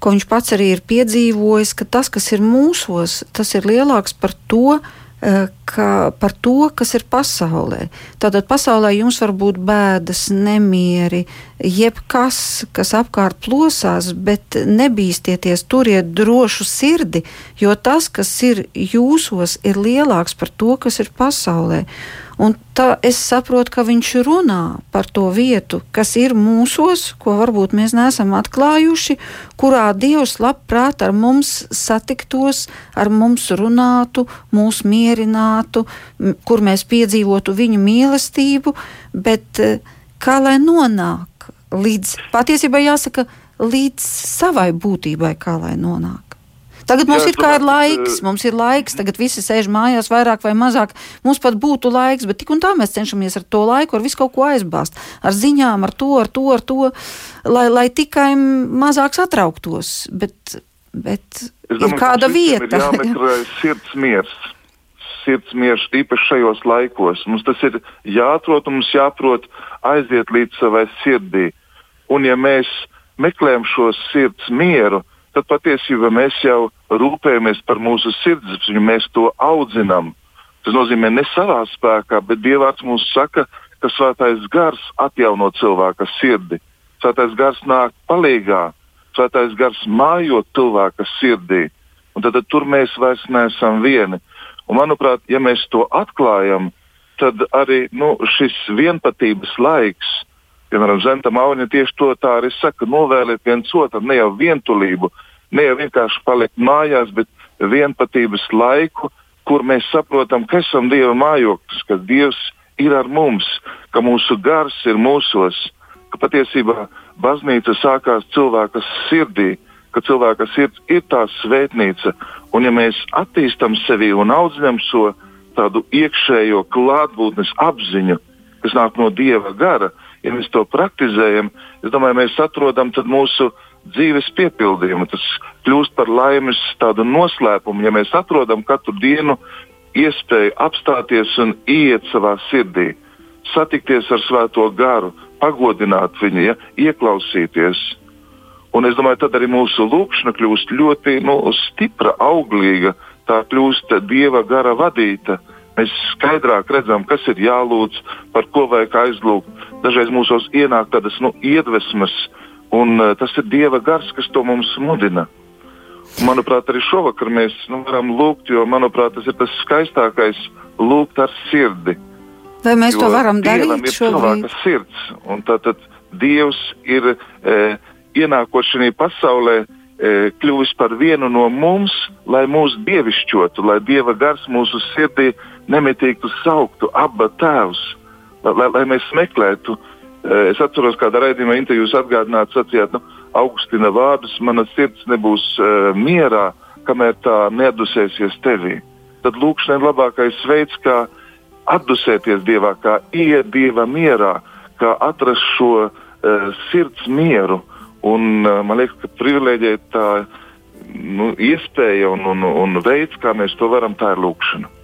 ko viņš pats arī ir piedzīvojis, ka tas, kas ir mūsos, tas ir lielāks par to, Eh, ka par to, kas ir pasaulē. Tātad pasaulē jums var būt bēdas, nemieri, jebkas, kas apkārt plosās, bet nebīsties, turiet drošu sirdi, jo tas, kas ir jūsos, ir lielāks par to, kas ir pasaulē. Un tā es saprotu, ka viņš runā par to vietu, kas ir mūsos, ko varbūt mēs neesam atklājuši, kurā Dievs labprāt ar mums satiktos, ar mums runātu, mūs mierinātu, kur mēs piedzīvotu viņu mīlestību, bet eh, kā lai nonāk līdz, patiesībā jāsaka, līdz savai būtībai, kā lai nonāk. Tagad mums Jā, ir kā ir laiks, eh, mums ir laiks, tagad visi sēž mājās vairāk vai mazāk. Mums pat būtu laiks, bet tik un tā mēs cenšamies ar to laiku, ar visu kaut ko aizbāzt. Ar ziņām, ar to, ar to, ar to, lai, lai tikai mazāk satrauktos. Bet, bet domāju, ir kāda vieta. Ir jāmeklē sirds miers. Sirds miers īpaši šajos laikos. Mums tas ir jāatrod mums jāprot aiziet līdz savai sirdī. Un ja mēs meklējam šo sirds mieru, tad patiesībā mēs jau rūpējamies par mūsu sirdsapziņu, mēs to audzinām. Tas nozīmē ne savā spēkā, bet Dievs mums saka, ka svētais gars atjauno cilvēka sirdi. Svētais gars nāk palīgā, svētais gars mājo cilvēka sirdī. Un tad, tad tur mēs vairs neesam vieni. Un, manuprāt, ja mēs to atklājam, tad arī nu, šis vienotības laiks, piemēram, Zenta Mauņa tieši to tā arī saka, novēliet viens otram ne jau vientulību, ne jau vienkārši palikt mājās, bet vienotības laiku, kur mēs saprotam, ka esam Dieva mājoklis, ka Dievs ir ar mums, ka mūsu gars ir mūsos, ka patiesībā baznīca sākās cilvēka sirdī, ka cilvēka sirds ir tā svētnīca, un ja mēs attīstam sevi un audzinam šo tādu iekšējo klātbūtnes apziņu, kas nāk no Dieva gara, ja mēs to praktizējam, es domāju, mēs atrodam mūsu dzīves piepildījumu. Tas kļūst par laimes tādu noslēpumu, ja mēs atrodam katru dienu iespēju apstāties un iet savā sirdī, satikties ar Svēto garu, pagodināt viņu, ja, ieklausīties. Un es domāju, tad arī mūsu lūkšana kļūst ļoti nu, stipra, auglīga, tā kļūst Dieva gara vadīta. Mēs skaidrāk redzam, kas ir jālūdz, par ko vajag aizlūgt. Dažreiz mūsos ienāk tādas nu, iedvesmas, un uh, tas ir Dieva gars, kas to mums mudina. Manuprāt, arī šovakar mēs nu, varam lūgt, jo manuprāt, tas ir tas skaistākais lūgt ar sirdi. Vai mēs jo to varam darīt? Ir cilvēka sirds, un tātad Dievs ir e, ienākot šajā pasaulē, e, kļuvis par vienu no mums, lai mūs dievišķotu, lai Dieva gars mūsu sirdī nemitīgi sauktu, abba tēvs, lai, lai, mēs meklētu. E, es atceros, kādā raidījumā intervijā atgādināt, sacījāt, nu, Augustina vārdus, mana sirds nebūs uh, mierā, kamēr tā neatdusēsies tevī. Tad lūkšana ir labākais veids, kā atdusēties Dievā, kā iet Dieva mierā, kā atrast šo uh, sirds mieru. Un, uh, man liekas, ka privilēģija tā nu, iespēja un, un, un veids, kā mēs to varam, tā ir lūkšana.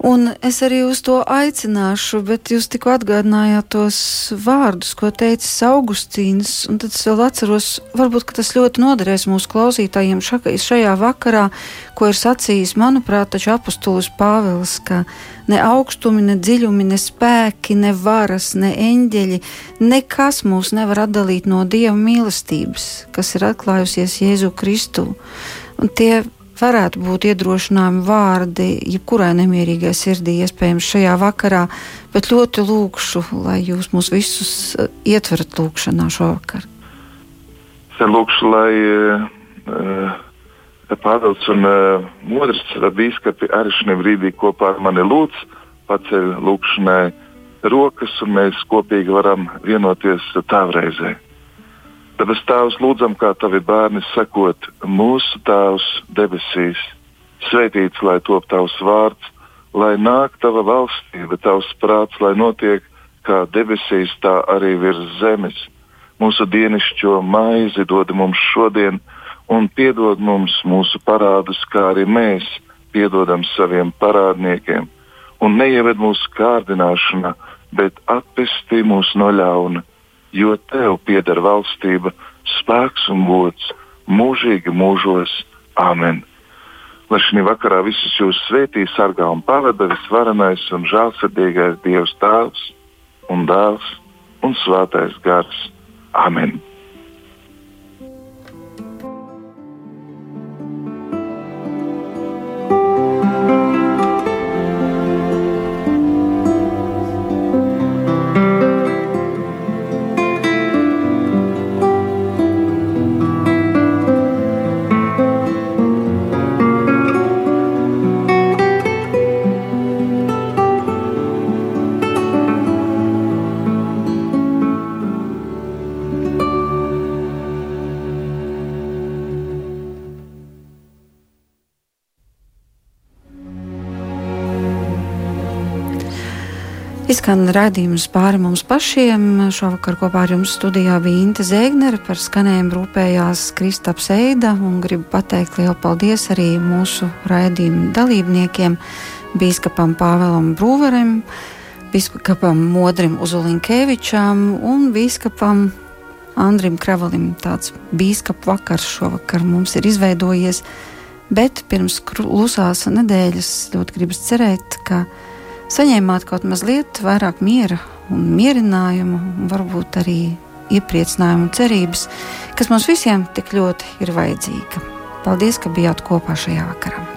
Un es arī uz to aicināšu, bet jūs tikko atgādinājāt tos vārdus, ko teicis Augustīns. Tad es vēl atceros, varbūt tas ļoti noderēs mūsu klausītājiem šajā vakarā, ko ir sacījis, manuprāt, apustulis Pāvils, ka ne augstumi, ne dziļumi, ne spēki, ne varas, ne eņģeļi, nekas mūs nevar atdalīt no Dieva mīlestības, kas ir atklājusies Jēzu Kristu. Un tie varētu būt iedrošinājumi vārdi jebkurai nemierīgai sirdī, iespējams, šajā vakarā, bet ļoti lūkšu, lai jūs mūs visus eh, ietverat lūkšanā šovakar. Es lūkšu, lai uh, Pāvils un uh, Modrs bīskapi arī šajā brīdī kopā ar mani lūdz, paceļ lūkšanai rokas, un mēs kopīgi varam vienoties tāvreizē. Debes Tēvs, lūdzam, kā tavi bērni sekot mūsu Tēvs debesīs. Svētīts lai top tavs vārds, lai nāk tava valstība, tavs prāts, lai notiek kā debesīs, tā arī virs zemes. Mūsu dienascho maizi dod mums šodien, un piedod mums mūsu parādus, kā arī mēs piedodam saviem parādniekiem. Un neieved mūsu kārdināšanā, bet atpestī mūs no ļauna, jo tev pieder valstība, spēks un gods mūžīgi mūžos. Āmen! Lai šī vakarā visus jūs svētī, sargā un pavada visvarenais un žēlsirdīgais Dievs Tēvs un Dēls un Svētais Gars. Amen! Izskan raidījums pāri mums pašiem. Šovakar kopā ar jums studijā bija Inte Zēgnere, par skanējumu rūpējās Kristaps Eida un gribu pateikt lielu paldies arī mūsu raidījumu dalībniekiem, bīskapam Pāvēlam Brūverim, bīskapam Modrim Uzulinkēvičam un bīskapam Andrim Kravalim. Tāds bīskapu vakars šovakar mums ir izveidojies, bet pirms klusās nedēļas ļoti gribas cerēt, ka saņēmāt kaut mazliet vairāk miera un mierinājumu, un varbūt arī iepriecinājumu un cerības, kas mums visiem tik ļoti ir vajadzīga. Paldies, ka bijāt kopā šajā vakarā!